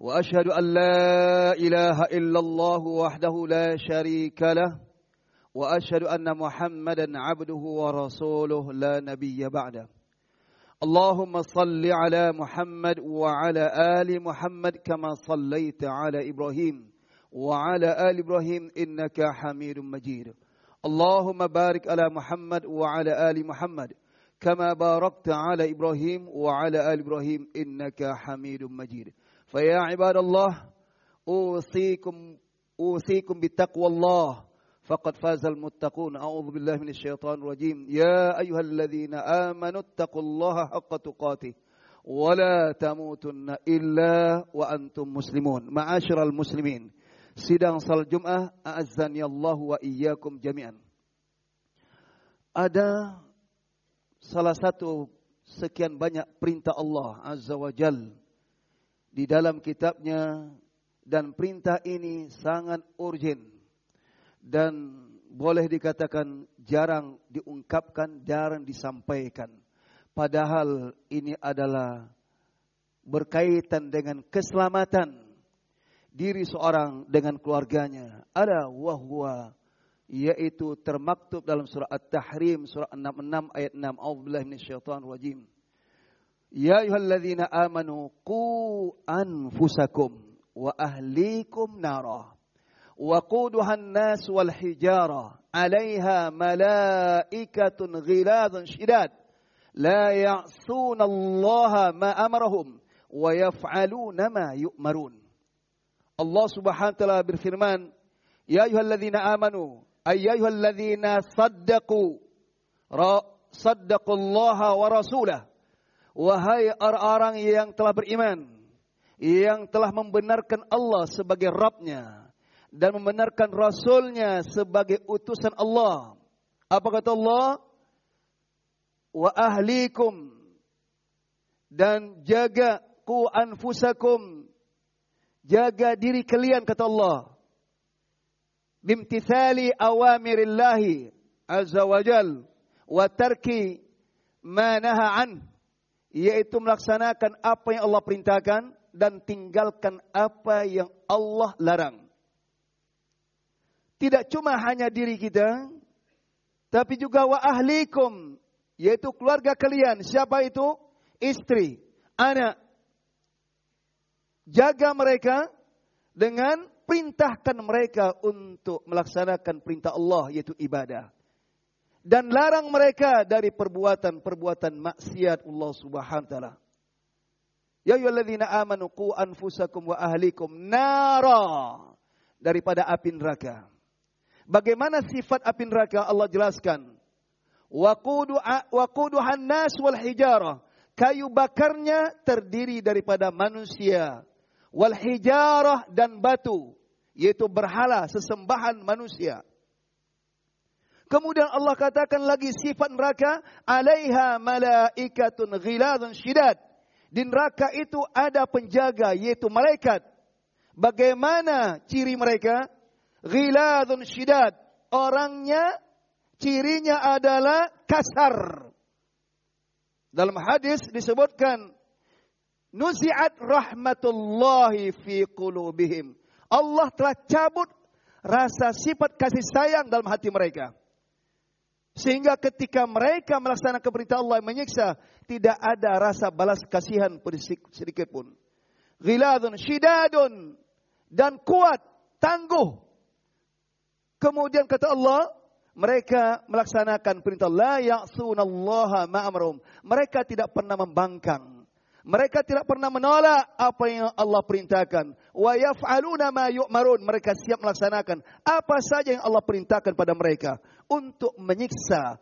وأشهد أن لا إله إلا الله وحده لا شريك له وأشهد أن محمدا عبده ورسوله لا نبي بعده. اللهم صل على محمد وعلى آل محمد كما صليت على إبراهيم وعلى آل إبراهيم إنك حميد مجيد. اللهم بارك على محمد وعلى آل محمد كما باركت على إبراهيم وعلى آل إبراهيم إنك حميد مجيد. فيا عباد الله أوصيكم أوصيكم بتقوى الله فقد فاز المتقون أعوذ بالله من الشيطان الرجيم يا أيها الذين آمنوا اتقوا الله حق تقاته ولا تموتن إلا وأنتم مسلمون معاشر المسلمين sidang salat Jumat a'azzani Allah wa iyyakum jami'an. Ada salah satu sekian banyak perintah Allah Azza wa Jalla di dalam kitabnya dan perintah ini sangat urgent dan boleh dikatakan jarang diungkapkan, jarang disampaikan. Padahal ini adalah berkaitan dengan keselamatan diri seorang dengan keluarganya. Ada wahwa yaitu termaktub dalam surah At-Tahrim surah 66 ayat 6. A'udzubillahi minasyaitonir rajim. Ya ayyuhalladzina amanu qu anfusakum wa ahlikum nara wa quduhan nas wal hijara 'alaiha malaikatun ghiladun shidad la ya'suna Allah ma amarahum wa yaf'aluna ma yu'marun Allah Subhanahu wa taala berfirman Ya ayyuhalladzina amanu ay ayyuhalladzina saddaqu saddaqullaha wa rasulahu Wahai orang-orang yang telah beriman, yang telah membenarkan Allah sebagai Rabbnya dan membenarkan Rasulnya sebagai utusan Allah. Apa kata Allah? Wa ahlikum dan jaga ku anfusakum jaga diri kalian kata Allah bimtithali awamirillahi azza wajal wa tarki ma naha an yaitu melaksanakan apa yang Allah perintahkan dan tinggalkan apa yang Allah larang. Tidak cuma hanya diri kita, tapi juga wa ahlikum, yaitu keluarga kalian. Siapa itu? Istri, anak. Jaga mereka dengan perintahkan mereka untuk melaksanakan perintah Allah, yaitu ibadah dan larang mereka dari perbuatan-perbuatan maksiat Allah Subhanahu wa taala. Ya ayyuhalladzina amanu qu anfusakum wa ahlikum nara daripada api neraka. Bagaimana sifat api neraka Allah jelaskan. Waqudu waquduhan nas wal hijarah. Kayu bakarnya terdiri daripada manusia. Wal hijarah dan batu. Yaitu berhala sesembahan manusia. Kemudian Allah katakan lagi sifat neraka, alaiha malaikatun ghiladun syidad. Di neraka itu ada penjaga yaitu malaikat. Bagaimana ciri mereka? Ghiladun syidad. Orangnya cirinya adalah kasar. Dalam hadis disebutkan nuzi'at rahmatullahi fi qulubihim. Allah telah cabut rasa sifat kasih sayang dalam hati mereka. Sehingga ketika mereka melaksanakan perintah Allah menyiksa, tidak ada rasa balas kasihan sedikit pun. Ghiladun syidadun dan kuat, tangguh. Kemudian kata Allah, mereka melaksanakan perintah la ya'sunallaha ma'amrum. Mereka tidak pernah membangkang. Mereka tidak pernah menolak apa yang Allah perintahkan. Wa yaf'aluna ma yu'marun. Mereka siap melaksanakan apa saja yang Allah perintahkan pada mereka untuk menyiksa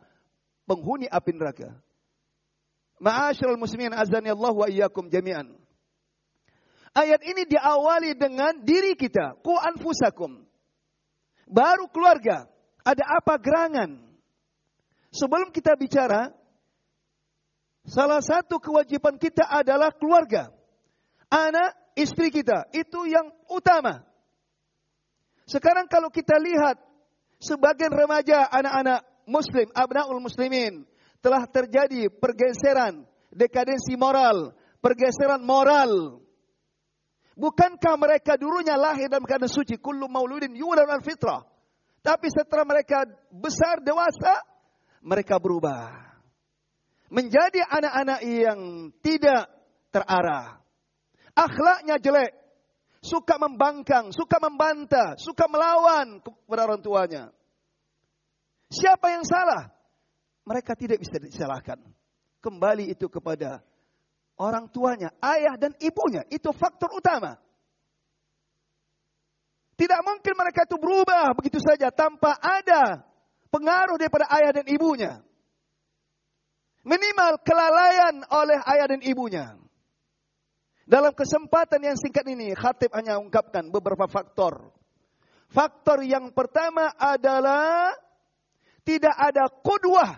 penghuni api neraka. Ma'asyiral muslimin azani Allah wa iyyakum jami'an. Ayat ini diawali dengan diri kita, ku anfusakum. baru keluarga. Ada apa gerangan? Sebelum kita bicara, salah satu kewajiban kita adalah keluarga. Anak, istri kita, itu yang utama. Sekarang kalau kita lihat sebagian remaja anak-anak muslim, abnaul muslimin, telah terjadi pergeseran, dekadensi moral, pergeseran moral. Bukankah mereka dulunya lahir dalam keadaan suci? Kullu mauludin yulad al fitrah. Tapi setelah mereka besar dewasa, mereka berubah. Menjadi anak-anak yang tidak terarah. Akhlaknya jelek. Suka membangkang, suka membantah, suka melawan kepada orang tuanya. Siapa yang salah? Mereka tidak bisa disalahkan. Kembali itu kepada orang tuanya, ayah dan ibunya. Itu faktor utama. Tidak mungkin mereka itu berubah begitu saja tanpa ada pengaruh daripada ayah dan ibunya. Minimal kelalaian oleh ayah dan ibunya. Dalam kesempatan yang singkat ini, khatib hanya ungkapkan beberapa faktor. Faktor yang pertama adalah tidak ada kudwah,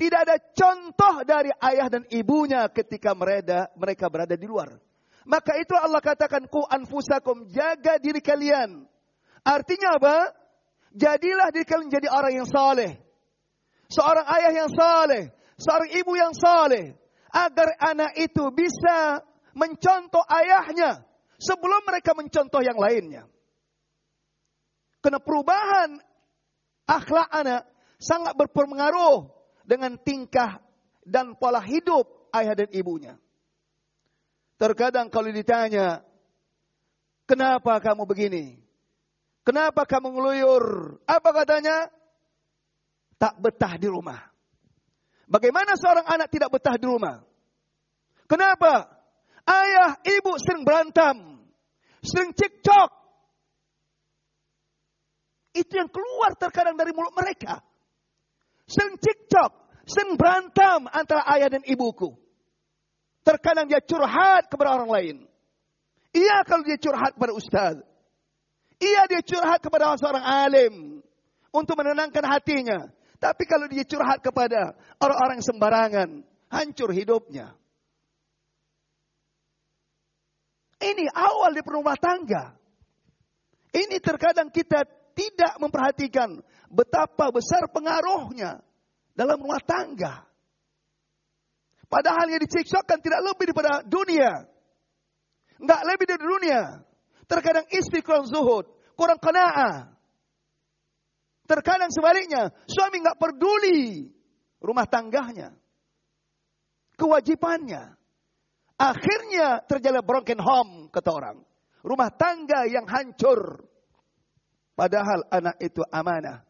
tidak ada contoh dari ayah dan ibunya ketika mereka, mereka berada di luar. Maka itu Allah katakan ku anfusakum jaga diri kalian. Artinya apa? Jadilah diri kalian jadi orang yang saleh. Seorang ayah yang saleh, seorang ibu yang saleh agar anak itu bisa mencontoh ayahnya sebelum mereka mencontoh yang lainnya. Karena perubahan akhlak anak sangat berpengaruh dengan tingkah dan pola hidup ayah dan ibunya. Terkadang kalau ditanya, kenapa kamu begini? Kenapa kamu ngeluyur? Apa katanya? Tak betah di rumah. Bagaimana seorang anak tidak betah di rumah? Kenapa? Ayah, ibu sering berantem. Sering cekcok. Itu yang keluar terkadang dari mulut mereka. Sering cekcok. Sering berantem antara ayah dan ibuku. Terkadang dia curhat kepada orang lain. Iya kalau dia curhat kepada ustaz. Iya dia curhat kepada seorang alim untuk menenangkan hatinya. Tapi kalau dia curhat kepada orang-orang sembarangan, hancur hidupnya. Ini awal di rumah tangga. Ini terkadang kita tidak memperhatikan betapa besar pengaruhnya dalam rumah tangga. Padahal yang dicekcokkan tidak lebih daripada dunia. Enggak lebih dari dunia. Terkadang istri kurang zuhud, kurang kenaa. Terkadang sebaliknya, suami nggak peduli rumah tangganya. Kewajibannya. Akhirnya terjadi broken home, kata orang. Rumah tangga yang hancur. Padahal anak itu amanah.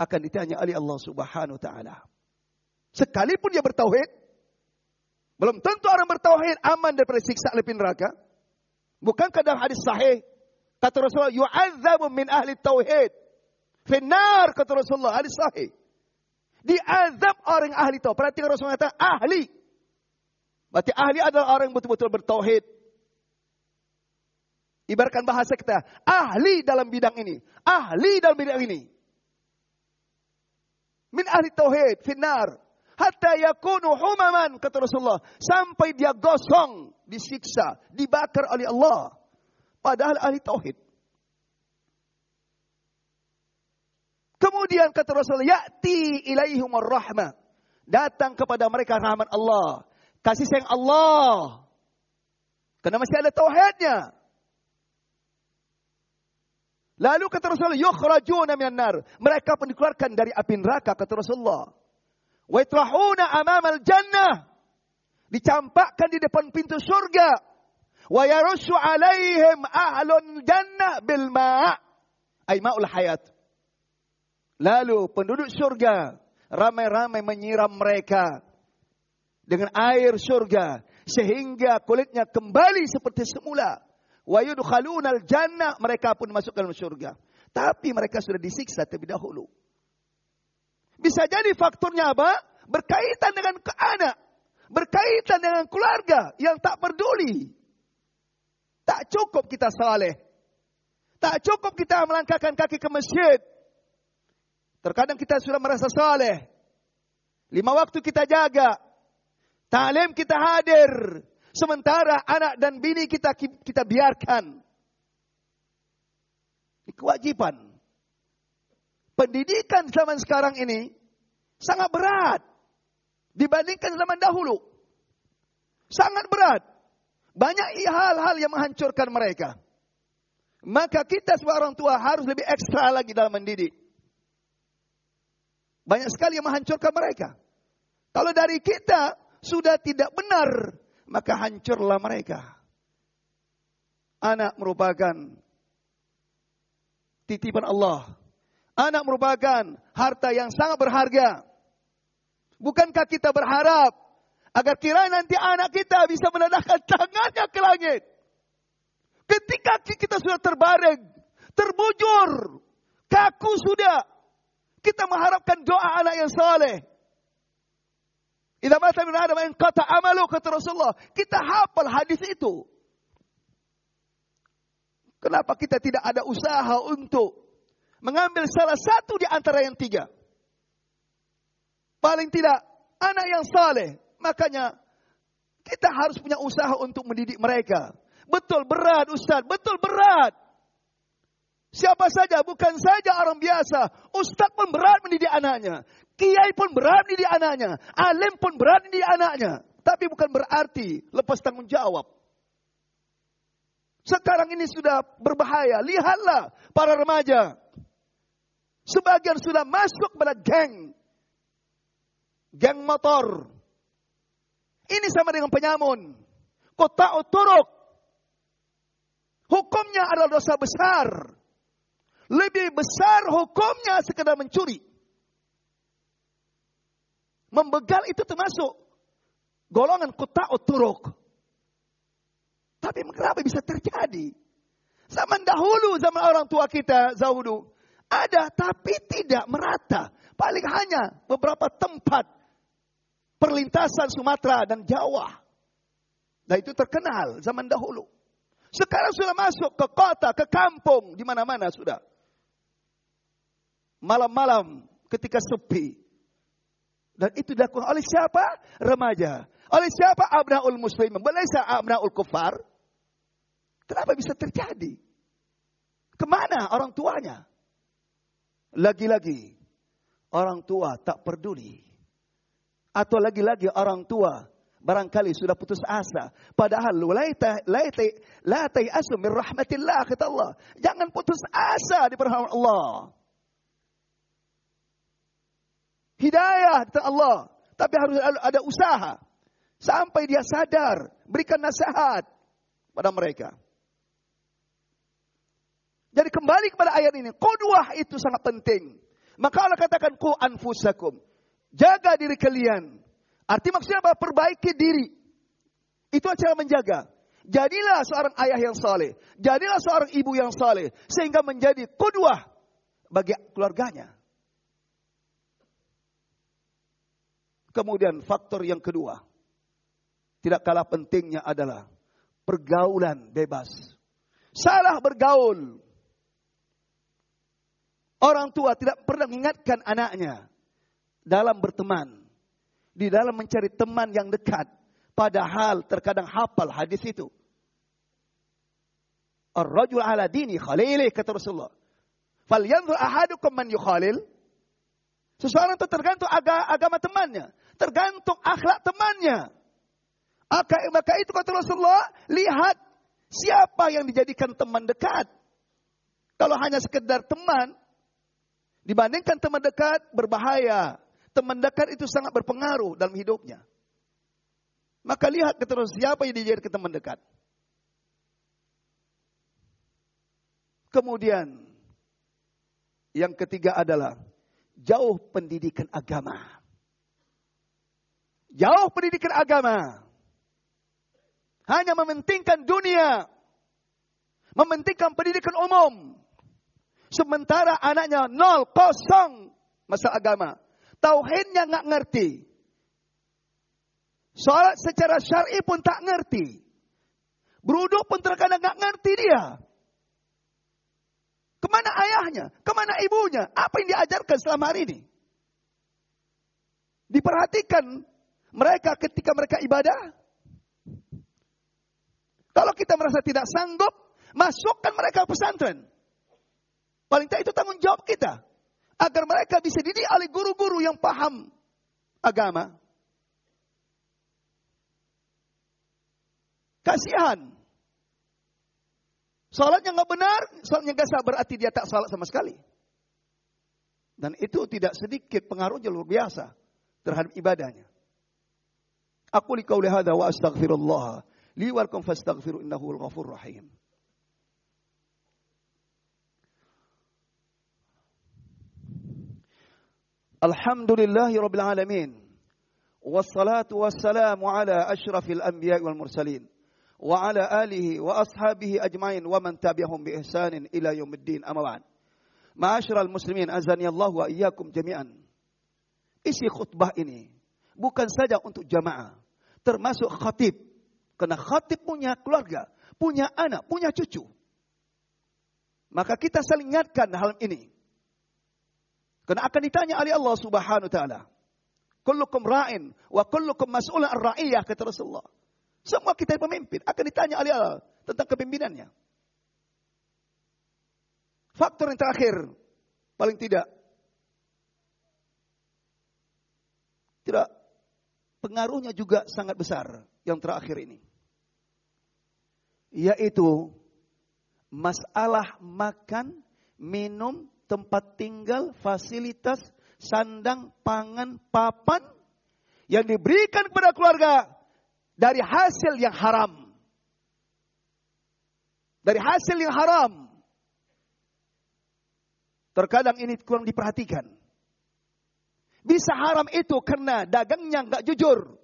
Akan ditanya oleh Allah subhanahu ta'ala. Sekalipun dia bertauhid, belum tentu orang bertauhid aman daripada siksa lebih neraka. Bukankah dalam hadis sahih kata Rasulullah yu'adzabu min ahli tauhid finnar kata Rasulullah hadis sahih. Diazab orang ahli tauhid. Perhatikan Rasulullah kata ahli. Berarti ahli adalah orang yang betul-betul bertauhid. Ibaratkan bahasa kita, ahli dalam bidang ini, ahli dalam bidang ini. Min ahli tauhid finnar hatta yakunu humaman kata Rasulullah sampai dia gosong disiksa dibakar oleh Allah padahal ahli tauhid kemudian kata Rasulullah ya'ti ilaihumur rahmah datang kepada mereka rahmat Allah kasih sayang Allah karena masih ada tauhidnya Lalu kata Rasulullah, yukhrajuna minan nar. Mereka pun dikeluarkan dari api neraka kata Rasulullah. Wa itrahuna amamal jannah. Dicampakkan di depan pintu surga. Wa yarushu alaihim ahlun jannah bil ma' ay ma'ul hayat. Lalu penduduk surga ramai-ramai menyiram mereka dengan air surga sehingga kulitnya kembali seperti semula. Wa yudkhaluna al jannah mereka pun masuk dalam surga. Tapi mereka sudah disiksa terlebih dahulu. Bisa jadi faktornya apa? Berkaitan dengan anak. Berkaitan dengan keluarga yang tak peduli. Tak cukup kita saleh. Tak cukup kita melangkahkan kaki ke masjid. Terkadang kita sudah merasa saleh. Lima waktu kita jaga. Ta'lim kita hadir. Sementara anak dan bini kita kita biarkan. Kewajiban. Pendidikan zaman sekarang ini sangat berat dibandingkan zaman dahulu. Sangat berat. Banyak hal-hal yang menghancurkan mereka. Maka kita sebagai orang tua harus lebih ekstra lagi dalam mendidik. Banyak sekali yang menghancurkan mereka. Kalau dari kita sudah tidak benar, maka hancurlah mereka. Anak merupakan titipan Allah. Anak merupakan harta yang sangat berharga. Bukankah kita berharap agar kira nanti anak kita bisa menadahkan tangannya ke langit? Ketika kita sudah terbaring, terbujur, kaku sudah, kita mengharapkan doa anak yang saleh. Idza mata min adam in qata amalu kata Rasulullah. Kita hafal hadis itu. Kenapa kita tidak ada usaha untuk mengambil salah satu di antara yang tiga? Paling tidak anak yang saleh. Makanya kita harus punya usaha untuk mendidik mereka. Betul berat Ustaz, betul berat. Siapa saja, bukan saja orang biasa. Ustaz pun berat mendidik anaknya. Kiai pun berat mendidik anaknya. Alim pun berat mendidik anaknya. Tapi bukan berarti lepas tanggung jawab. Sekarang ini sudah berbahaya. Lihatlah para remaja. Sebagian sudah masuk pada geng. Geng motor. Ini sama dengan penyamun. Kota uturuk. Hukumnya adalah dosa besar. Lebih besar hukumnya sekedar mencuri. Membegal itu termasuk golongan kota oturuk. Tapi kenapa bisa terjadi? Zaman dahulu, zaman orang tua kita, Zahudu, ada tapi tidak merata. Paling hanya beberapa tempat perlintasan Sumatera dan Jawa. Nah itu terkenal zaman dahulu. Sekarang sudah masuk ke kota, ke kampung, di mana-mana sudah. Malam-malam ketika sepi. Dan itu dilakukan oleh siapa? Remaja. Oleh siapa? Abnaul muslim. Belaisa abnaul kufar. Kenapa bisa terjadi? Ke mana orang tuanya? Lagi-lagi orang tua tak peduli. Atau lagi-lagi orang tua barangkali sudah putus asa. Padahal la asu min rahmatillah kata Allah. Jangan putus asa di rahmat Allah. Hidayah kata Allah. Tapi harus ada usaha. Sampai dia sadar. Berikan nasihat pada mereka. Jadi kembali kepada ayat ini. Qudwah itu sangat penting. Maka Allah katakan ku anfusakum. Jaga diri kalian Arti maksudnya apa? Perbaiki diri. Itu cara menjaga. Jadilah seorang ayah yang saleh. Jadilah seorang ibu yang saleh. Sehingga menjadi kudwah bagi keluarganya. Kemudian faktor yang kedua. Tidak kalah pentingnya adalah pergaulan bebas. Salah bergaul. Orang tua tidak pernah mengingatkan anaknya dalam berteman di dalam mencari teman yang dekat. Padahal terkadang hafal hadis itu. Ar-rajul ala dini khalilih kata Rasulullah. Fal yanzur ahadukum man yukhalil. Seseorang itu tergantung agama temannya. Tergantung akhlak temannya. Maka, maka itu kata Rasulullah, lihat siapa yang dijadikan teman dekat. Kalau hanya sekedar teman, dibandingkan teman dekat berbahaya teman dekat itu sangat berpengaruh dalam hidupnya. Maka lihat terus siapa yang dijadikan teman dekat. Kemudian yang ketiga adalah jauh pendidikan agama. Jauh pendidikan agama. Hanya mementingkan dunia. Mementingkan pendidikan umum. Sementara anaknya nol, kosong masa agama. Tauhidnya nggak ngerti. Sholat secara syar'i pun tak ngerti. Beruduk pun terkadang nggak ngerti dia. Ke mana ayahnya? Ke mana ibunya? Apa yang diajarkan selama hari ini? Diperhatikan mereka ketika mereka ibadah. Kalau kita merasa tidak sanggup, masukkan mereka pesantren. Paling tidak itu tanggung jawab kita. Agar mereka bisa dididik oleh guru-guru yang paham agama. Kasihan. Salatnya nggak benar, salatnya nggak sah berarti dia tak salat sama sekali. Dan itu tidak sedikit pengaruhnya luar biasa terhadap ibadahnya. أقول قولي هذا وأستغفر الله. لي ولكم فاستغفروا إنه هو الغفور الرحيم. الحمد لله رب العالمين. والصلاة والسلام على أشرف الأنبياء والمرسلين. وعلى آله وأصحابه أجمعين ومن تبعهم بإحسان إلى يوم الدين. أما بعد. معاشر المسلمين azani الله وإياكم جميعا. jami'an. خطبة إني؟ ini bukan saja untuk jamaah. Termasuk khatib. Karena khatib punya keluarga, punya anak, punya cucu. Maka kita saling ingatkan hal ini. Karena akan ditanya oleh Allah Subhanahu wa taala. Kullukum ra'in wa kullukum mas'ulun ar-ra'iyah kata Rasulullah. Semua kita pemimpin akan ditanya oleh Allah tentang kepemimpinannya. Faktor yang terakhir paling tidak tidak pengaruhnya juga sangat besar yang terakhir ini. Yaitu masalah makan, minum, tempat tinggal, fasilitas, sandang, pangan, papan yang diberikan kepada keluarga dari hasil yang haram. Dari hasil yang haram. Terkadang ini kurang diperhatikan. Bisa haram itu karena dagangnya nggak jujur.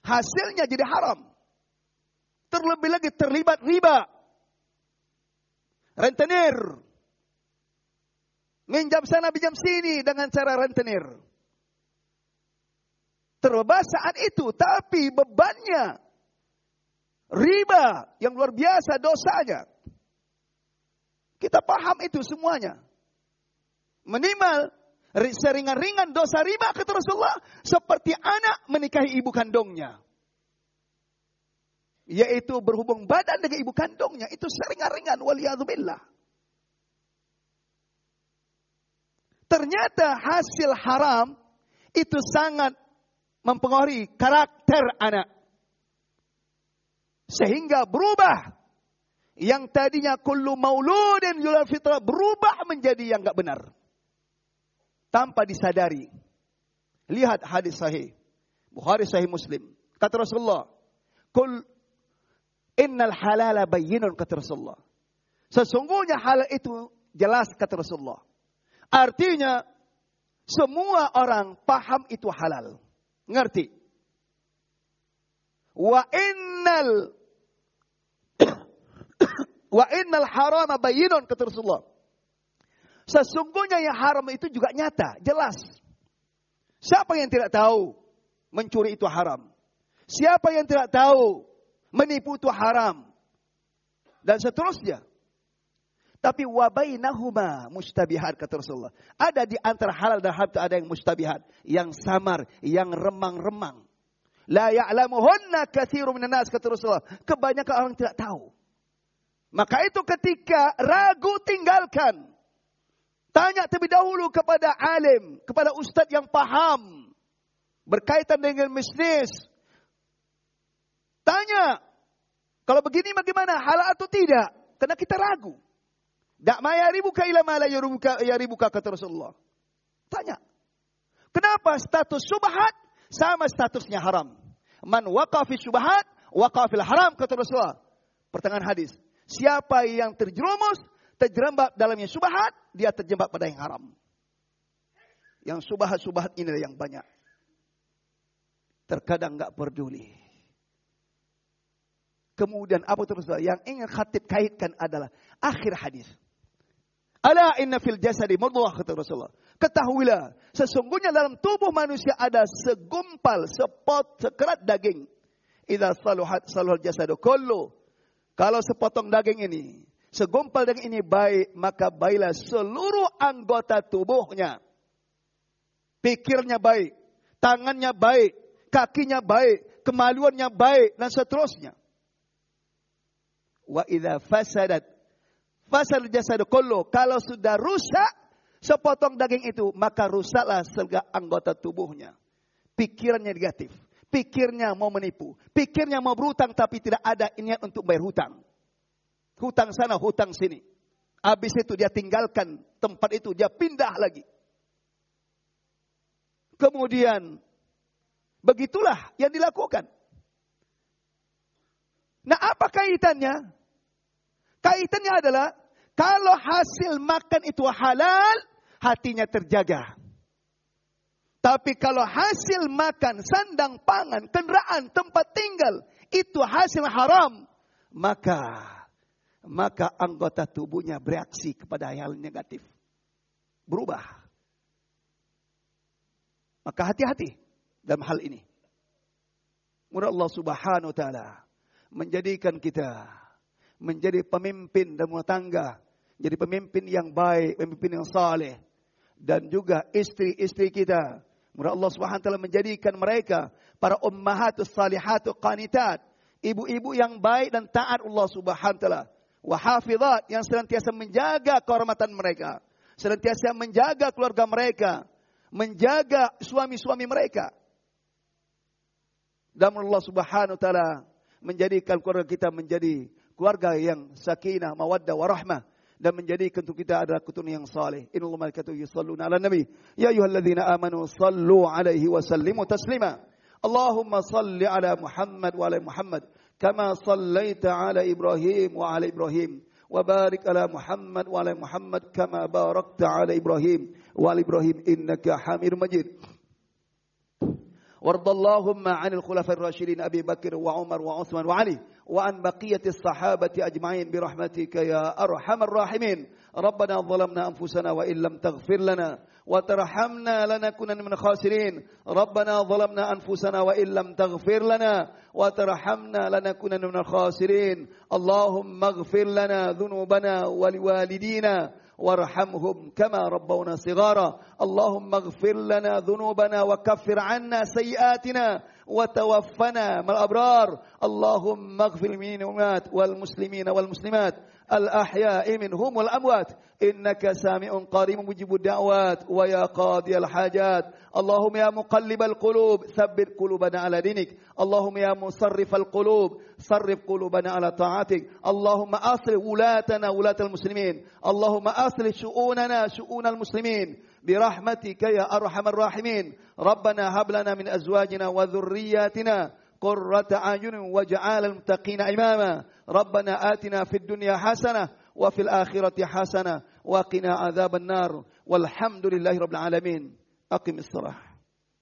Hasilnya jadi haram. Terlebih lagi terlibat riba. Rentenir. Minjam sana, pinjam sini dengan cara rentenir. Terbebas saat itu, tapi bebannya riba yang luar biasa dosanya. Kita paham itu semuanya. Minimal seringan-ringan dosa riba kata Rasulullah seperti anak menikahi ibu kandungnya. Yaitu berhubung badan dengan ibu kandungnya itu seringan-ringan waliyadzubillah. Ternyata hasil haram itu sangat mempengaruhi karakter anak. Sehingga berubah. Yang tadinya kullu mauludin yulal fitrah berubah menjadi yang enggak benar tanpa disadari. Lihat hadis sahih. Bukhari sahih Muslim. Kata Rasulullah, "Kul innal halala bayyinun," kata Rasulullah. Sesungguhnya halal itu jelas kata Rasulullah. Artinya semua orang paham itu halal. Ngerti? Wa innal wa innal harama bayyinun kata Rasulullah. Sesungguhnya yang haram itu juga nyata, jelas. Siapa yang tidak tahu mencuri itu haram? Siapa yang tidak tahu menipu itu haram? Dan seterusnya. Tapi wabainahuma mustabihat kata Rasulullah. Ada di antara halal dan haram ada yang mustabihat, yang samar, yang remang-remang. La ya'lamuhunna katsiru minan kata Rasulullah. Kebanyakan orang tidak tahu. Maka itu ketika ragu tinggalkan. Tanya terlebih dahulu kepada alim, kepada ustadz yang paham berkaitan dengan bisnis. Tanya, kalau begini bagaimana, halal atau tidak? Karena kita ragu. Dak maya ribuka ila mala yaribuka, yaribuka kata Rasulullah. Tanya. Kenapa status subhat sama statusnya haram? Man waqafi subhat, waqafil haram kata Rasulullah. Pertengahan hadis. Siapa yang terjerumus terjerembab dalamnya subhat, dia terjebak pada yang haram. Yang subhat-subhat ini yang banyak. Terkadang nggak peduli. Kemudian apa terus yang ingin khatib kaitkan adalah akhir hadis. Ala inna fil jasadi mudghah kata Rasulullah. Ketahuilah, sesungguhnya dalam tubuh manusia ada segumpal, sepot, sekerat daging. Idza saluhat saluhal jasadu kullu. Kalau sepotong daging ini segumpal daging ini baik, maka baiklah seluruh anggota tubuhnya. Pikirnya baik, tangannya baik, kakinya baik, kemaluannya baik, dan seterusnya. Wa idza fasadat fasal jasad kullu. Kalau sudah rusak sepotong daging itu, maka rusaklah segala anggota tubuhnya. Pikirannya negatif, pikirnya mau menipu, pikirnya mau berhutang tapi tidak ada niat untuk bayar hutang. Hutang sana, hutang sini. Habis itu dia tinggalkan tempat itu, dia pindah lagi. Kemudian begitulah yang dilakukan. Nah, apa kaitannya? Kaitannya adalah kalau hasil makan itu halal, hatinya terjaga. Tapi kalau hasil makan, sandang pangan, kendaraan, tempat tinggal, itu hasil haram, maka maka anggota tubuhnya bereaksi kepada hal negatif. Berubah. Maka hati-hati dalam hal ini. Mudah Allah subhanahu wa ta'ala menjadikan kita menjadi pemimpin dan rumah tangga. Jadi pemimpin yang baik, pemimpin yang saleh. Dan juga istri-istri kita Mudah Allah Subhanahu taala menjadikan mereka para ummahatus salihatu qanitat, ibu-ibu yang baik dan taat Allah Subhanahu taala. Wa hafizat yang senantiasa menjaga kehormatan mereka, senantiasa menjaga keluarga mereka, menjaga suami-suami mereka. Dan Allah Subhanahu taala menjadikan keluarga kita menjadi keluarga yang sakinah, mawaddah, warahmah dan menjadikan untuk kita adalah keturunan yang saleh. Innallaha malaikatahu yusalluna 'alan nabi. Ya ayyuhalladzina amanu sallu 'alaihi wa sallimu taslima. Allahumma salli 'ala Muhammad wa 'ala Muhammad sallaita 'ala Ibrahim wa 'ala Ibrahim. وبارك على محمد وعلى محمد كما باركت على إبراهيم وعلى إبراهيم إنك حميد مجيد وارض اللهم عن الخلفاء الراشدين أبي بكر وعمر وعثمان وعلي وعن بقية الصحابة أجمعين برحمتك يا أرحم الراحمين ربنا ظلمنا أنفسنا وإن لم تغفر لنا وترحمنا لنكونن من الخاسرين. ربنا ظلمنا أنفسنا وإن لم تغفر لنا وترحمنا لنكونن من الخاسرين. اللهم اغفر لنا ذنوبنا ولوالدينا وارحمهم كما ربونا صغارا. اللهم اغفر لنا ذنوبنا وكفر عنا سيئاتنا وتوفنا مع الأبرار. اللهم اغفر المؤمنين والمسلمين والمسلمات. الأحياء منهم والأموات. إنك سامع قريب مجيب الدعوات ويا قاضي الحاجات. اللهم يا مقلب القلوب ثبت قلوبنا على دينك. اللهم يا مصرف القلوب صرف قلوبنا على طاعتك. اللهم أصلح ولاتنا ولاة المسلمين. اللهم أصلح شؤوننا شؤون المسلمين. برحمتك يا أرحم الراحمين. ربنا هب لنا من أزواجنا وذرياتنا قرة أعين واجعل المتقين إماما. ربنا آتنا في الدنيا حسنة وفي الآخرة حسنة وقنا عذاب النار. والحمد لله رب العالمين. أقم الصلاة.